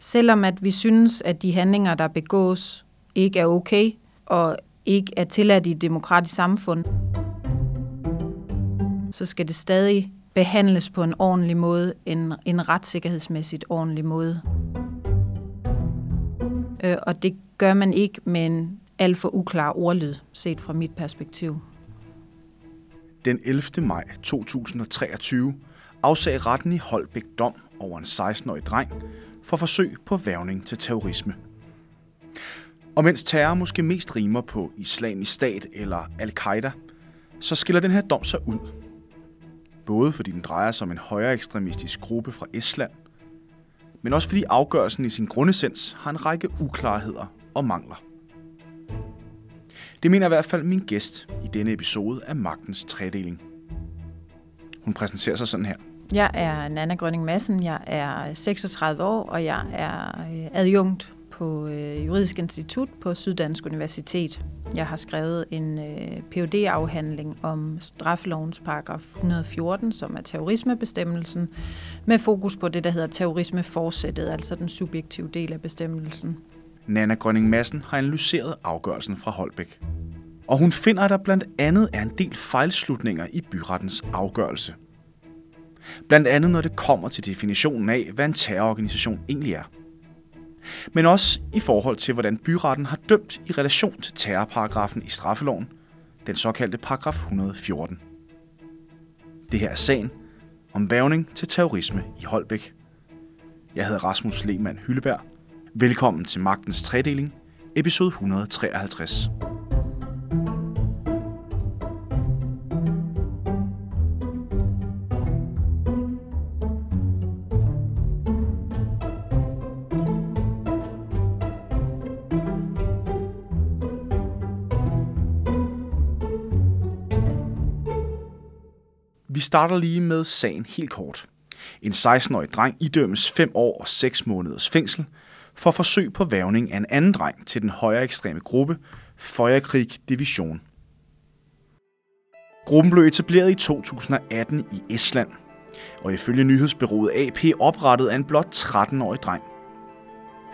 selvom at vi synes, at de handlinger, der begås, ikke er okay og ikke er tilladt i et demokratisk samfund, så skal det stadig behandles på en ordentlig måde, en, en retssikkerhedsmæssigt ordentlig måde. Øh, og det gør man ikke med en alt for uklar ordlyd, set fra mit perspektiv. Den 11. maj 2023 afsag retten i Holbæk dom over en 16-årig dreng for forsøg på værvning til terrorisme. Og mens terror måske mest rimer på islamisk stat eller al-Qaida, så skiller den her dom sig ud. Både fordi den drejer sig om en højere ekstremistisk gruppe fra Estland, men også fordi afgørelsen i sin grundessens har en række uklarheder og mangler. Det mener i hvert fald min gæst i denne episode af Magtens Tredeling. Hun præsenterer sig sådan her. Jeg er Nana Grønning Madsen, jeg er 36 år, og jeg er øh, adjunkt på øh, Juridisk Institut på Syddansk Universitet. Jeg har skrevet en øh, phd afhandling om straffelovens paragraf 114, som er terrorismebestemmelsen, med fokus på det, der hedder terrorismeforsættet, altså den subjektive del af bestemmelsen. Nana Grønning Madsen har analyseret afgørelsen fra Holbæk. Og hun finder, at der blandt andet er en del fejlslutninger i byrettens afgørelse. Blandt andet når det kommer til definitionen af, hvad en terrororganisation egentlig er. Men også i forhold til, hvordan byretten har dømt i relation til terrorparagrafen i straffeloven, den såkaldte paragraf 114. Det her er sagen om vævning til terrorisme i Holbæk. Jeg hedder Rasmus Lehmann Hylleberg, Velkommen til Magtens Tredeling, episode 153. Vi starter lige med sagen helt kort. En 16-årig dreng idømmes 5 år og 6 måneders fængsel – for forsøg på vævning af en anden dreng til den højere ekstreme gruppe, Feuerkrig Division. Gruppen blev etableret i 2018 i Estland, og ifølge nyhedsbyrået AP oprettet af en blot 13-årig dreng.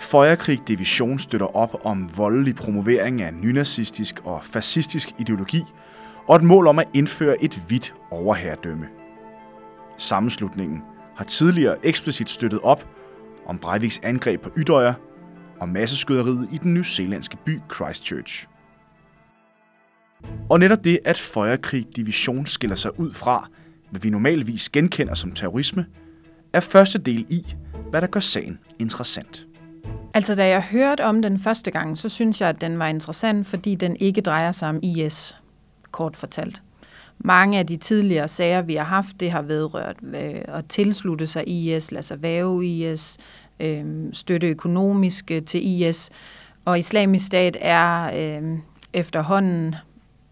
Feuerkrig Division støtter op om voldelig promovering af nynazistisk og fascistisk ideologi og et mål om at indføre et hvidt overherredømme. Sammenslutningen har tidligere eksplicit støttet op om Breiviks angreb på Ydøjer og masseskyderiet i den nyzeelandske by Christchurch. Og netop det, at Feuerkrig Division skiller sig ud fra, hvad vi normalvis genkender som terrorisme, er første del i, hvad der gør sagen interessant. Altså, da jeg hørte om den første gang, så synes jeg, at den var interessant, fordi den ikke drejer sig om IS, kort fortalt. Mange af de tidligere sager, vi har haft, det har vedrørt øh, at tilslutte sig IS, lade sig væve IS, øh, støtte økonomisk øh, til IS. Og islamisk stat er øh, efterhånden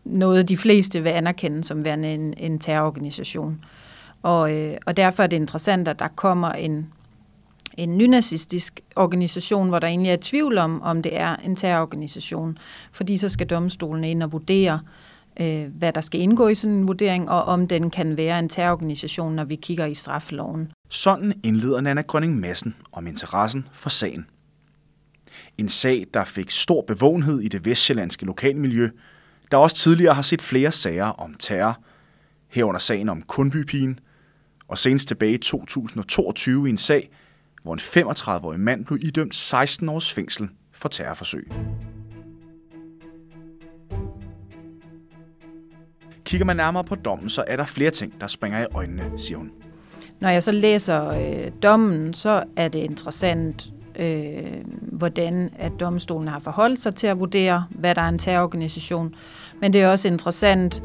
noget, de fleste vil anerkende som værende en, en terrororganisation. Og, øh, og derfor er det interessant, at der kommer en, en nynazistisk organisation, hvor der egentlig er tvivl om, om det er en terrororganisation. Fordi så skal domstolen ind og vurdere, øh, Øh, hvad der skal indgå i sådan en vurdering, og om den kan være en terrororganisation, når vi kigger i straffeloven. Sådan indleder Nana Grønning Madsen om interessen for sagen. En sag, der fik stor bevågenhed i det vestjyllandske lokalmiljø, der også tidligere har set flere sager om terror, herunder sagen om Kundbypigen, og senest tilbage i 2022 i en sag, hvor en 35-årig mand blev idømt 16 års fængsel for terrorforsøg. Kigger man nærmere på dommen, så er der flere ting, der springer i øjnene, siger hun. Når jeg så læser øh, dommen, så er det interessant, øh, hvordan at domstolen har forholdt sig til at vurdere, hvad der er en terrororganisation. Men det er også interessant,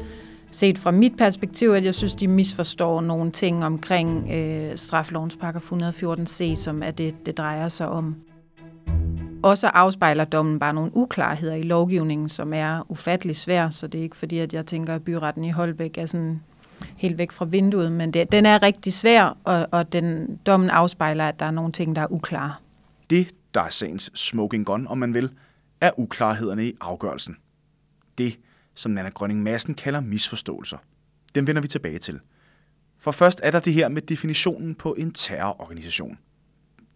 set fra mit perspektiv, at jeg synes, de misforstår nogle ting omkring øh, straflovens paragraf 114c, som er det, det drejer sig om. Og så afspejler dommen bare nogle uklarheder i lovgivningen, som er ufattelig svær, så det er ikke fordi, at jeg tænker, at byretten i Holbæk er sådan helt væk fra vinduet, men det, den er rigtig svær, og, og den dommen afspejler, at der er nogle ting, der er uklare. Det, der er sagens smoking gun, om man vil, er uklarhederne i afgørelsen. Det, som Nana Grønning Madsen kalder misforståelser. Dem vender vi tilbage til. For først er der det her med definitionen på en terrororganisation.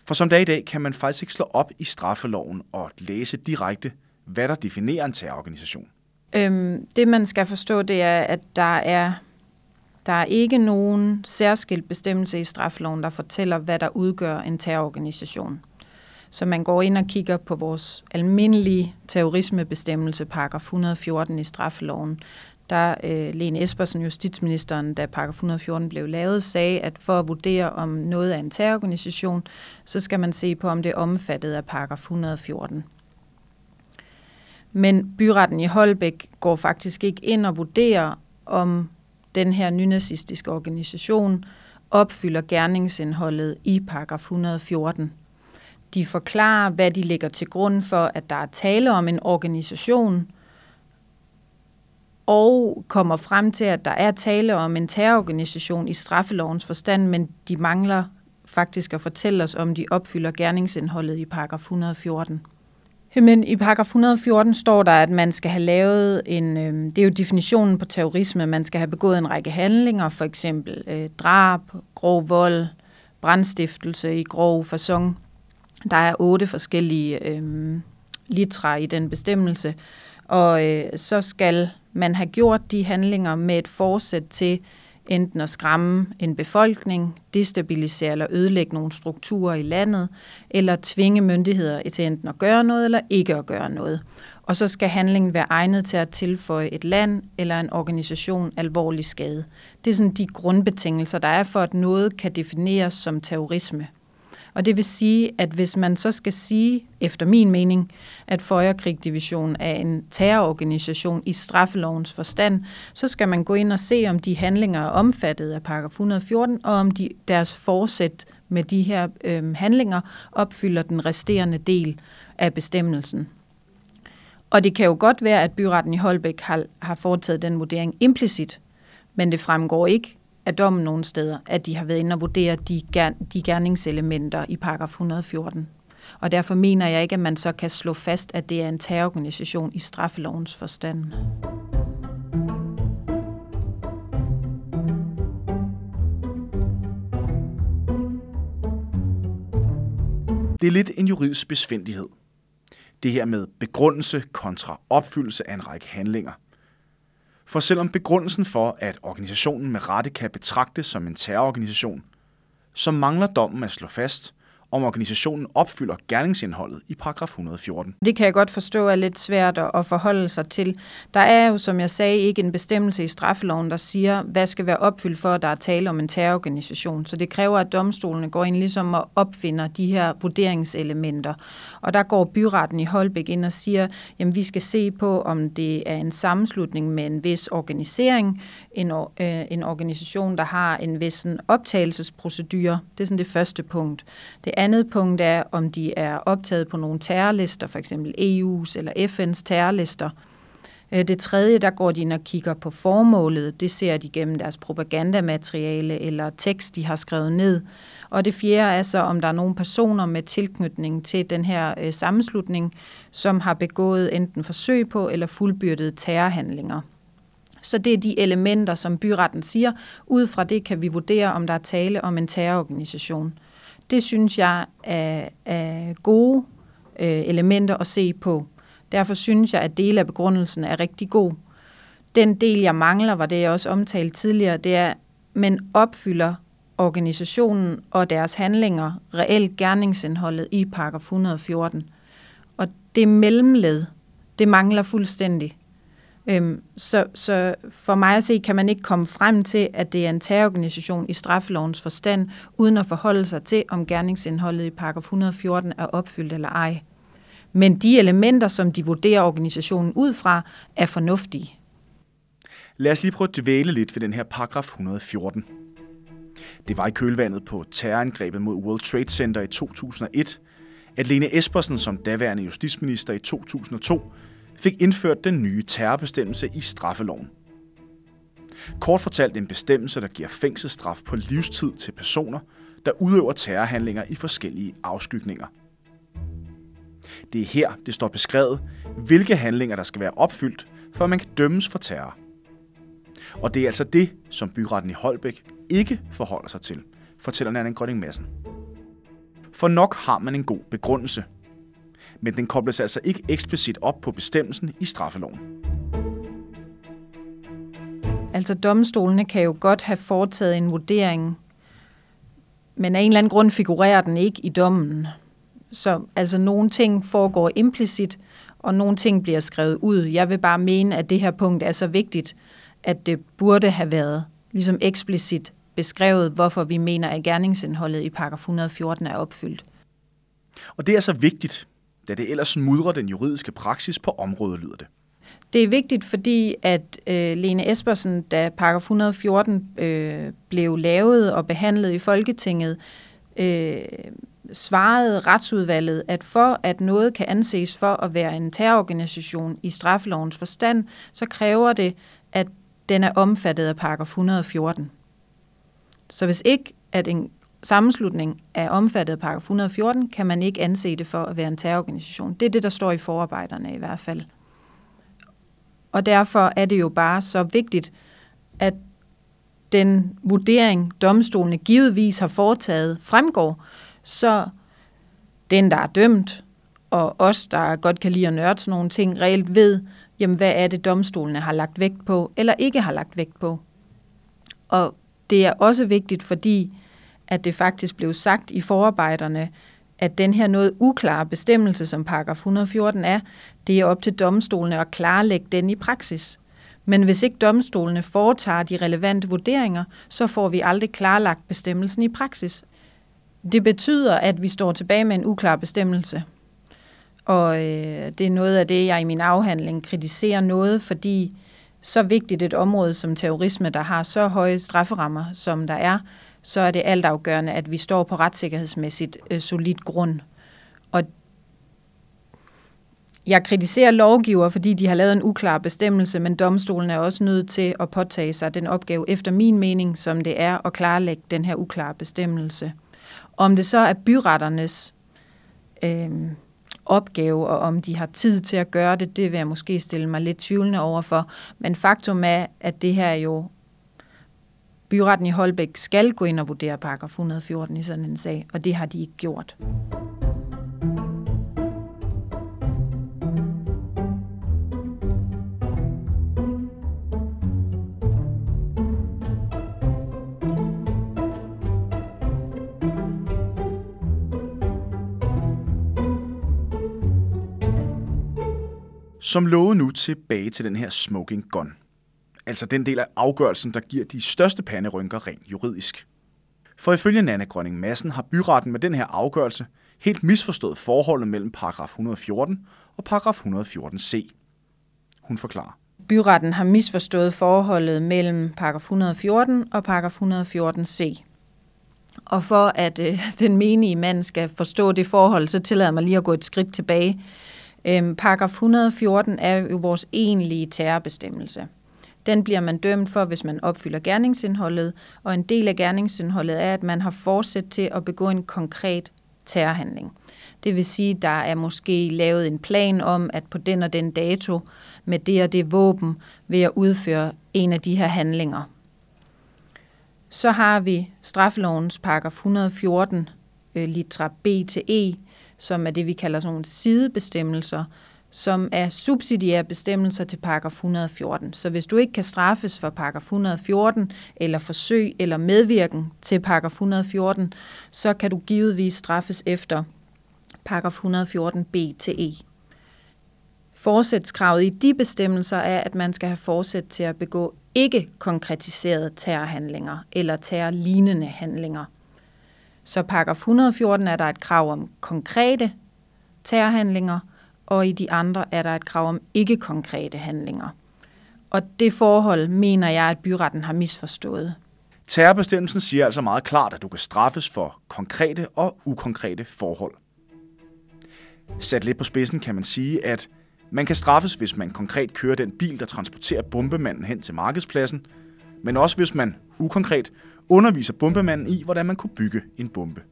For som det er i dag, kan man faktisk ikke slå op i straffeloven og læse direkte, hvad der definerer en terrororganisation. Øhm, det man skal forstå, det er, at der er, der er ikke nogen særskilt bestemmelse i straffeloven, der fortæller, hvad der udgør en terrororganisation. Så man går ind og kigger på vores almindelige terrorismebestemmelse, paragraf 114 i straffeloven. Der øh, Lene Espersen, justitsministeren, da paragraf 114 blev lavet, sagde, at for at vurdere, om noget er en terrororganisation, så skal man se på, om det er omfattet af paragraf 114. Men byretten i Holbæk går faktisk ikke ind og vurderer, om den her nynazistiske organisation opfylder gerningsindholdet i paragraf 114. De forklarer, hvad de lægger til grund for, at der er tale om en organisation, og kommer frem til, at der er tale om en terrororganisation i straffelovens forstand, men de mangler faktisk at fortælle os, om de opfylder gerningsindholdet i paragraf 114. Men i paragraf 114 står der, at man skal have lavet en, øh, det er jo definitionen på terrorisme, man skal have begået en række handlinger, for eksempel øh, drab, grov vold, brandstiftelse i grov fasong. Der er otte forskellige øh, litra i den bestemmelse, og øh, så skal man har gjort de handlinger med et forsæt til enten at skræmme en befolkning, destabilisere eller ødelægge nogle strukturer i landet, eller tvinge myndigheder til enten at gøre noget eller ikke at gøre noget. Og så skal handlingen være egnet til at tilføje et land eller en organisation alvorlig skade. Det er sådan de grundbetingelser, der er for, at noget kan defineres som terrorisme. Og det vil sige, at hvis man så skal sige, efter min mening, at Føjerkrigdivision er en terrororganisation i straffelovens forstand, så skal man gå ind og se, om de handlinger er omfattet af paragraf 114, og om de, deres forsæt med de her øh, handlinger opfylder den resterende del af bestemmelsen. Og det kan jo godt være, at byretten i Holbæk har, har foretaget den vurdering implicit, men det fremgår ikke af dommen nogle steder, at de har været inde og vurdere de, de gerningselementer i paragraf 114. Og derfor mener jeg ikke, at man så kan slå fast, at det er en terrororganisation i straffelovens forstand. Det er lidt en juridisk besvindelighed. Det her med begrundelse kontra opfyldelse af en række handlinger. For selvom begrundelsen for, at organisationen med rette kan betragtes som en terrororganisation, så mangler dommen at slå fast, om organisationen opfylder gerningsindholdet i paragraf 114. Det kan jeg godt forstå er lidt svært at forholde sig til. Der er jo, som jeg sagde, ikke en bestemmelse i straffeloven, der siger, hvad skal være opfyldt for, at der er tale om en terrororganisation. Så det kræver, at domstolene går ind ligesom og opfinder de her vurderingselementer. Og der går byretten i Holbæk ind og siger, jamen vi skal se på, om det er en sammenslutning med en vis organisering, en, øh, en organisation, der har en vis optagelsesprocedure. Det er sådan det første punkt. Det andet punkt er, om de er optaget på nogle terrorlister, for eksempel EU's eller FN's terrorlister. Øh, det tredje, der går de ind og kigger på formålet. Det ser de gennem deres propagandamateriale eller tekst, de har skrevet ned. Og det fjerde er så, om der er nogle personer med tilknytning til den her øh, sammenslutning, som har begået enten forsøg på eller fuldbyrdet terrorhandlinger. Så det er de elementer, som byretten siger. Ud fra det kan vi vurdere, om der er tale om en terrororganisation. Det synes jeg er, er gode øh, elementer at se på. Derfor synes jeg, at dele af begrundelsen er rigtig god. Den del, jeg mangler, var det, jeg også omtalte tidligere, det er, men opfylder organisationen og deres handlinger reelt gerningsindholdet i paragraf 114. Og det mellemled, det mangler fuldstændig. Øhm, så, så for mig at se, kan man ikke komme frem til, at det er en terrororganisation i straffelovens forstand, uden at forholde sig til, om gerningsindholdet i paragraf 114 er opfyldt eller ej. Men de elementer, som de vurderer organisationen ud fra, er fornuftige. Lad os lige prøve at dvæle lidt ved den her paragraf 114. Det var i kølvandet på terrorangrebet mod World Trade Center i 2001, at Lene Espersen som daværende justitsminister i 2002 fik indført den nye terrorbestemmelse i straffeloven. Kort fortalt en bestemmelse, der giver fængselsstraf på livstid til personer, der udøver terrorhandlinger i forskellige afskygninger. Det er her, det står beskrevet, hvilke handlinger der skal være opfyldt, for at man kan dømmes for terror. Og det er altså det, som byretten i Holbæk ikke forholder sig til, fortæller Nanne Grønning Madsen. For nok har man en god begrundelse. Men den kobles altså ikke eksplicit op på bestemmelsen i straffeloven. Altså domstolene kan jo godt have foretaget en vurdering, men af en eller anden grund figurerer den ikke i dommen. Så altså nogle ting foregår implicit, og nogle ting bliver skrevet ud. Jeg vil bare mene, at det her punkt er så vigtigt, at det burde have været ligesom eksplicit beskrevet, hvorfor vi mener, at gerningsindholdet i paragraf 114 er opfyldt. Og det er så vigtigt, da det ellers mudrer den juridiske praksis på området, lyder det. Det er vigtigt, fordi at øh, Lene Espersen, da paragraf 114 øh, blev lavet og behandlet i Folketinget, øh, svarede retsudvalget, at for at noget kan anses for at være en terrororganisation i straffelovens forstand, så kræver det, at den er omfattet af paragraf 114. Så hvis ikke at en sammenslutning er omfattet af paragraf 114, kan man ikke anse det for at være en terrororganisation. Det er det, der står i forarbejderne i hvert fald. Og derfor er det jo bare så vigtigt, at den vurdering, domstolene givetvis har foretaget, fremgår, så den, der er dømt, og os, der godt kan lide at nørde sådan nogle ting, reelt ved, jamen hvad er det, domstolene har lagt vægt på, eller ikke har lagt vægt på. Og det er også vigtigt, fordi at det faktisk blev sagt i forarbejderne, at den her noget uklare bestemmelse, som paragraf 114 er, det er op til domstolene at klarlægge den i praksis. Men hvis ikke domstolene foretager de relevante vurderinger, så får vi aldrig klarlagt bestemmelsen i praksis. Det betyder, at vi står tilbage med en uklar bestemmelse. Og øh, det er noget af det, jeg i min afhandling kritiserer noget, fordi så vigtigt et område som terrorisme, der har så høje strafferammer, som der er, så er det altafgørende, at vi står på retssikkerhedsmæssigt øh, solid grund. Og jeg kritiserer lovgiver, fordi de har lavet en uklar bestemmelse, men domstolen er også nødt til at påtage sig den opgave, efter min mening, som det er at klarlægge den her uklare bestemmelse. Om det så er byretternes øh, opgave, og om de har tid til at gøre det, det vil jeg måske stille mig lidt tvivlende overfor. Men faktum er, at det her jo byretten i Holbæk skal gå ind og vurdere paragraf 114 i sådan en sag, og det har de ikke gjort. Som lovet nu tilbage til den her smoking gun. Altså den del af afgørelsen, der giver de største panderynker rent juridisk. For ifølge Nanne Grønning Madsen har byretten med den her afgørelse helt misforstået forholdet mellem paragraf 114 og paragraf 114c. Hun forklarer. Byretten har misforstået forholdet mellem paragraf 114 og paragraf 114c. Og for at øh, den menige mand skal forstå det forhold, så tillader jeg mig lige at gå et skridt tilbage. Øhm, paragraf 114 er jo vores egentlige terrorbestemmelse. Den bliver man dømt for, hvis man opfylder gerningsindholdet, og en del af gerningsindholdet er, at man har fortsat til at begå en konkret terrorhandling. Det vil sige, at der er måske lavet en plan om, at på den og den dato med det og det våben vil jeg udføre en af de her handlinger. Så har vi straffelovens paragraf 114, øh, litra B til E, som er det, vi kalder sådan nogle sidebestemmelser, som er subsidiære bestemmelser til paragraf 114. Så hvis du ikke kan straffes for paragraf 114, eller forsøg eller medvirken til paragraf 114, så kan du givetvis straffes efter paragraf 114 B til E. Forsætskravet i de bestemmelser er, at man skal have forsæt til at begå ikke konkretiserede terrorhandlinger eller terrorlignende handlinger. Så paragraf 114 er der et krav om konkrete terrorhandlinger, og i de andre er der et krav om ikke konkrete handlinger. Og det forhold mener jeg, at byretten har misforstået. Terrorbestemmelsen siger altså meget klart, at du kan straffes for konkrete og ukonkrete forhold. Sat lidt på spidsen kan man sige, at man kan straffes, hvis man konkret kører den bil, der transporterer bombemanden hen til markedspladsen, men også hvis man ukonkret underviser bombemanden i, hvordan man kunne bygge en bombe.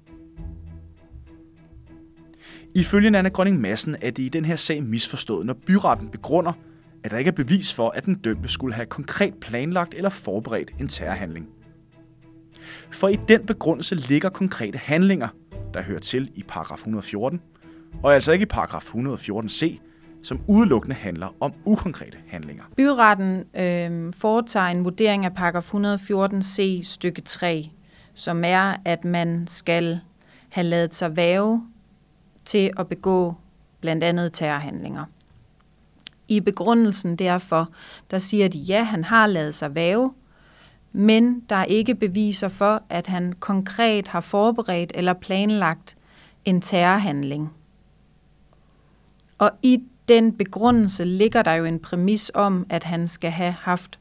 Ifølge Anna Grønning Madsen er det i den her sag misforstået, når byretten begrunder, at der ikke er bevis for, at den dømte skulle have konkret planlagt eller forberedt en terrorhandling. For i den begrundelse ligger konkrete handlinger, der hører til i paragraf 114, og altså ikke i paragraf 114c, som udelukkende handler om ukonkrete handlinger. Byretten øh, foretager en vurdering af paragraf 114c stykke 3, som er, at man skal have lavet sig væve til at begå blandt andet terrorhandlinger. I begrundelsen derfor, der siger de, ja, han har lavet sig væve, men der er ikke beviser for, at han konkret har forberedt eller planlagt en terrorhandling. Og i den begrundelse ligger der jo en præmis om, at han skal have haft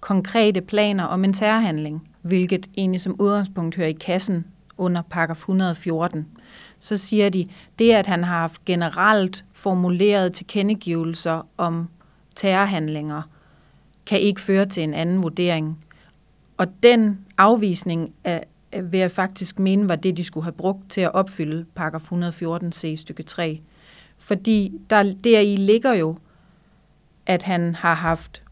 konkrete planer om en terrorhandling, hvilket egentlig som udgangspunkt hører i kassen under paragraf 114. Så siger de, det at han har haft generelt formuleret tilkendegivelser om terrorhandlinger, kan ikke føre til en anden vurdering. Og den afvisning af, vil jeg faktisk mene var det, de skulle have brugt til at opfylde paragraf 114c stykke 3. Fordi der, der i ligger jo, at han har haft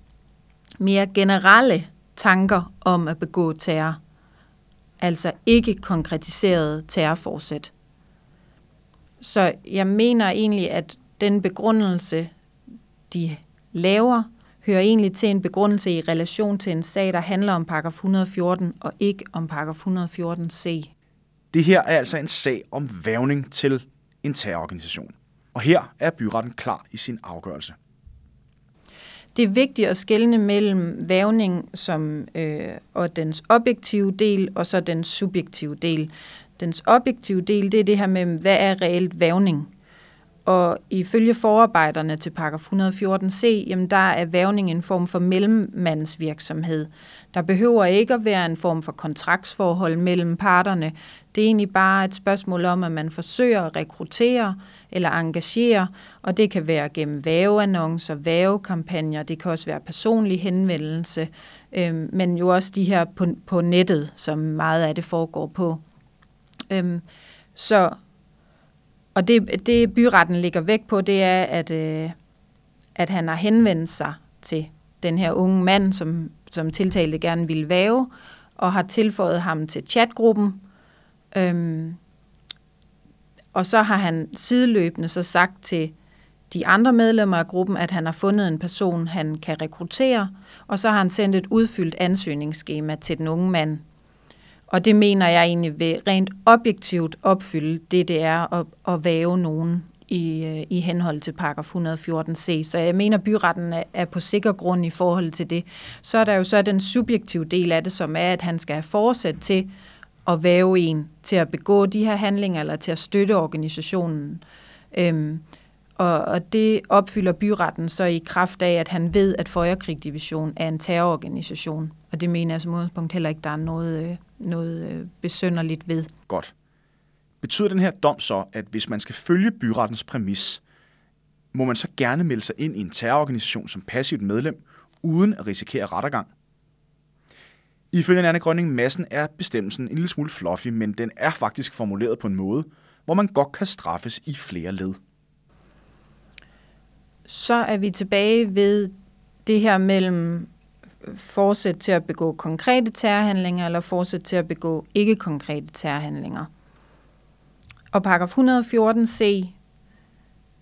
mere generelle tanker om at begå terror. Altså ikke konkretiseret terrorforsæt. Så jeg mener egentlig, at den begrundelse, de laver, hører egentlig til en begrundelse i relation til en sag, der handler om paragraf 114 og ikke om paragraf 114c. Det her er altså en sag om vævning til en terrororganisation. Og her er byretten klar i sin afgørelse. Det er vigtigt at skelne mellem vævning som, øh, og dens objektive del og så den subjektive del. Dens objektive del, det er det her med, hvad er reelt vævning? Og ifølge forarbejderne til paragraf 114c, jamen der er vævning en form for mellemmandsvirksomhed. Der behøver ikke at være en form for kontraktsforhold mellem parterne. Det er egentlig bare et spørgsmål om, at man forsøger at rekruttere eller engagere, og det kan være gennem væveannoncer, vævekampagner, det kan også være personlig henvendelse, øh, men jo også de her på, på nettet, som meget af det foregår på. Øhm, så og det, det byretten ligger væk på, det er, at, øh, at han har henvendt sig til den her unge mand, som, som tiltalte gerne ville væve, og har tilføjet ham til chatgruppen. Øhm, og så har han sideløbende så sagt til de andre medlemmer af gruppen, at han har fundet en person, han kan rekruttere, og så har han sendt et udfyldt ansøgningsskema til den unge mand, og det mener jeg egentlig vil rent objektivt opfylde det, det er at, at væve nogen i, øh, i henhold til paragraf 114c. Så jeg mener, byretten er, er på sikker grund i forhold til det. Så er der jo så den subjektive del af det, som er, at han skal have forsæt til at væve en til at begå de her handlinger, eller til at støtte organisationen. Øhm, og, og det opfylder byretten så i kraft af, at han ved, at Føjerkrig Division er en terrororganisation. Og det mener jeg som udgangspunkt heller ikke, der er noget, øh, noget øh, besønderligt ved. Godt. Betyder den her dom så, at hvis man skal følge byrettens præmis, må man så gerne melde sig ind i en terrororganisation som passivt medlem, uden at risikere rettergang? Ifølge Anne Grønning Massen er bestemmelsen en lille smule fluffy, men den er faktisk formuleret på en måde, hvor man godt kan straffes i flere led. Så er vi tilbage ved det her mellem fortsæt til at begå konkrete terrorhandlinger eller fortsæt til at begå ikke-konkrete terrorhandlinger. Og paragraf 114c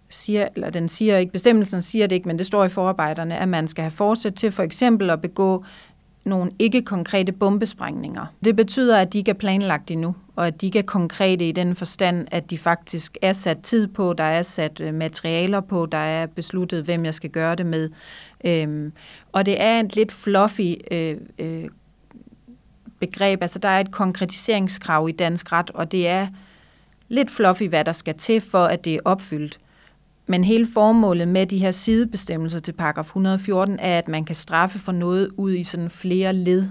siger, eller den siger ikke, bestemmelsen siger det ikke, men det står i forarbejderne, at man skal have fortsat til for eksempel at begå nogle ikke-konkrete bombesprængninger. Det betyder, at de ikke er planlagt endnu, og at de ikke er konkrete i den forstand, at de faktisk er sat tid på, der er sat øh, materialer på, der er besluttet, hvem jeg skal gøre det med. Øhm, og det er et lidt fluffy øh, øh, begreb, altså der er et konkretiseringskrav i dansk ret, og det er lidt fluffy, hvad der skal til for, at det er opfyldt. Men hele formålet med de her sidebestemmelser til paragraf 114 er, at man kan straffe for noget ud i sådan flere led.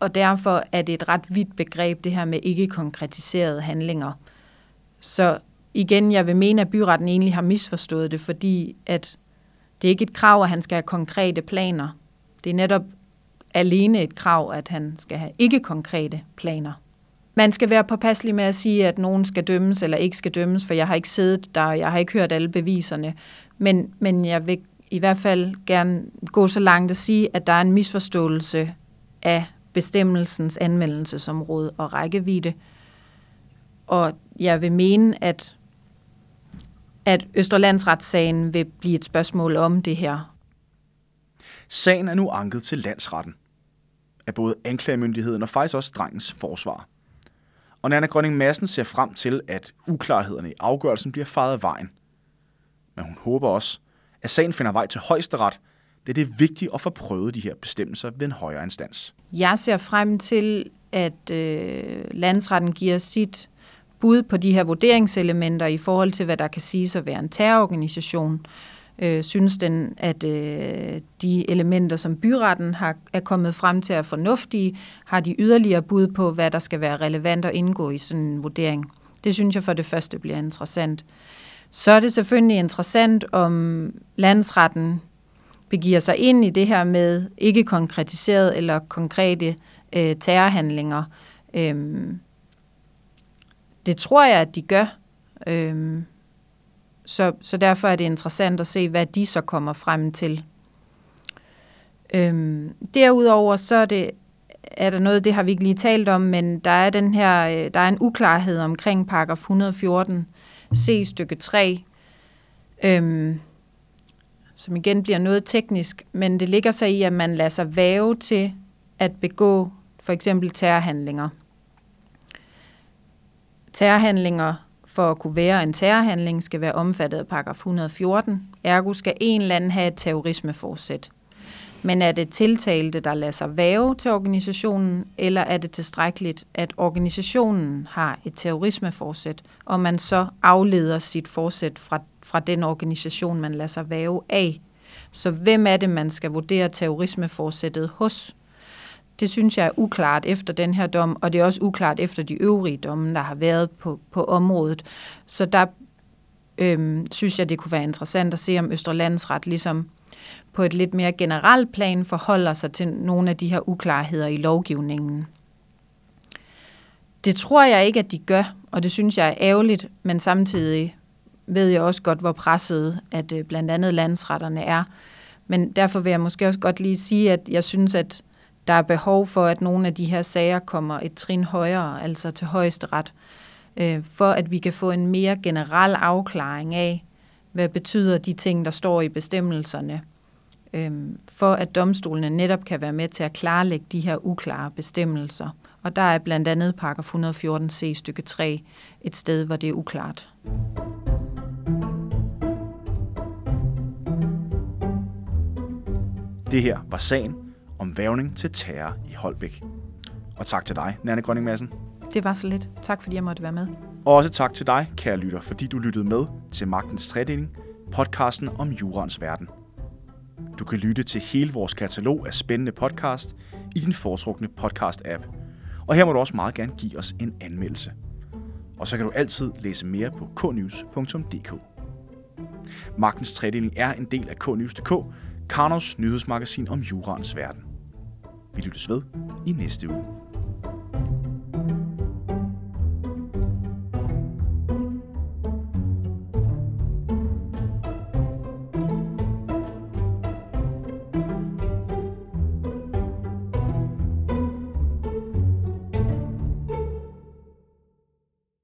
Og derfor er det et ret vidt begreb, det her med ikke konkretiserede handlinger. Så igen, jeg vil mene, at byretten egentlig har misforstået det, fordi at det er ikke et krav, at han skal have konkrete planer. Det er netop alene et krav, at han skal have ikke konkrete planer. Man skal være påpasselig med at sige, at nogen skal dømmes eller ikke skal dømmes, for jeg har ikke siddet der, jeg har ikke hørt alle beviserne. Men, men jeg vil i hvert fald gerne gå så langt at sige, at der er en misforståelse af bestemmelsens anvendelsesområde og rækkevidde. og jeg vil mene, at, at Østerlandsretssagen vil blive et spørgsmål om det her. Sagen er nu anket til landsretten af både anklagemyndigheden og faktisk også drengens forsvar. Og Nana Grønning Madsen ser frem til, at uklarhederne i afgørelsen bliver fejret af vejen. Men hun håber også, at sagen finder vej til højesteret, det er vigtigt at få prøvet de her bestemmelser ved en højere instans. Jeg ser frem til, at øh, landsretten giver sit bud på de her vurderingselementer i forhold til, hvad der kan siges at være en terrororganisation. Øh, synes den, at øh, de elementer, som byretten har, er kommet frem til, er fornuftige? Har de yderligere bud på, hvad der skal være relevant at indgå i sådan en vurdering? Det synes jeg for det første bliver interessant. Så er det selvfølgelig interessant, om landsretten begiver sig ind i det her med ikke konkretiseret eller konkrete øh, terrorhandlinger. Øhm, det tror jeg, at de gør. Øhm, så, så derfor er det interessant at se, hvad de så kommer frem til. Øhm, derudover så er det er der noget, det har vi ikke lige talt om, men der er den her, øh, der er en uklarhed omkring paragraf 114 C stykke 3, øhm, som igen bliver noget teknisk, men det ligger sig i, at man lader sig væve til at begå for eksempel terrorhandlinger. Terrorhandlinger for at kunne være en terrorhandling skal være omfattet af paragraf 114. Ergo skal en eller anden have et terrorismeforsæt. Men er det tiltalte, der lader sig væve til organisationen, eller er det tilstrækkeligt, at organisationen har et terrorismeforsæt, og man så afleder sit forsæt fra, fra den organisation, man lader sig væve af? Så hvem er det, man skal vurdere terrorismeforsættet hos? Det synes jeg er uklart efter den her dom, og det er også uklart efter de øvrige domme, der har været på, på området. Så der øhm, synes jeg, det kunne være interessant at se, om Østerlandsret ligesom på et lidt mere generelt plan forholder sig til nogle af de her uklarheder i lovgivningen. Det tror jeg ikke, at de gør, og det synes jeg er ærgerligt, men samtidig ved jeg også godt, hvor presset at øh, blandt andet landsretterne er. Men derfor vil jeg måske også godt lige sige, at jeg synes, at der er behov for, at nogle af de her sager kommer et trin højere, altså til højesteret, øh, for at vi kan få en mere generel afklaring af, hvad betyder de ting, der står i bestemmelserne, øh, for at domstolene netop kan være med til at klarlægge de her uklare bestemmelser. Og der er blandt andet paragraf 114c stykke 3 et sted, hvor det er uklart. Det her var sagen om vævning til terror i Holbæk. Og tak til dig, Nanne Grønning Madsen. Det var så lidt. Tak fordi jeg måtte være med. Og også tak til dig, kære lytter, fordi du lyttede med til Magtens Tredeling, podcasten om jurens verden. Du kan lytte til hele vores katalog af spændende podcast i din foretrukne podcast-app. Og her må du også meget gerne give os en anmeldelse. Og så kan du altid læse mere på knews.dk. Magtens Tredeling er en del af knews.dk, Karnovs nyhedsmagasin om jurens verden. Vi lyttes ved i næste uge.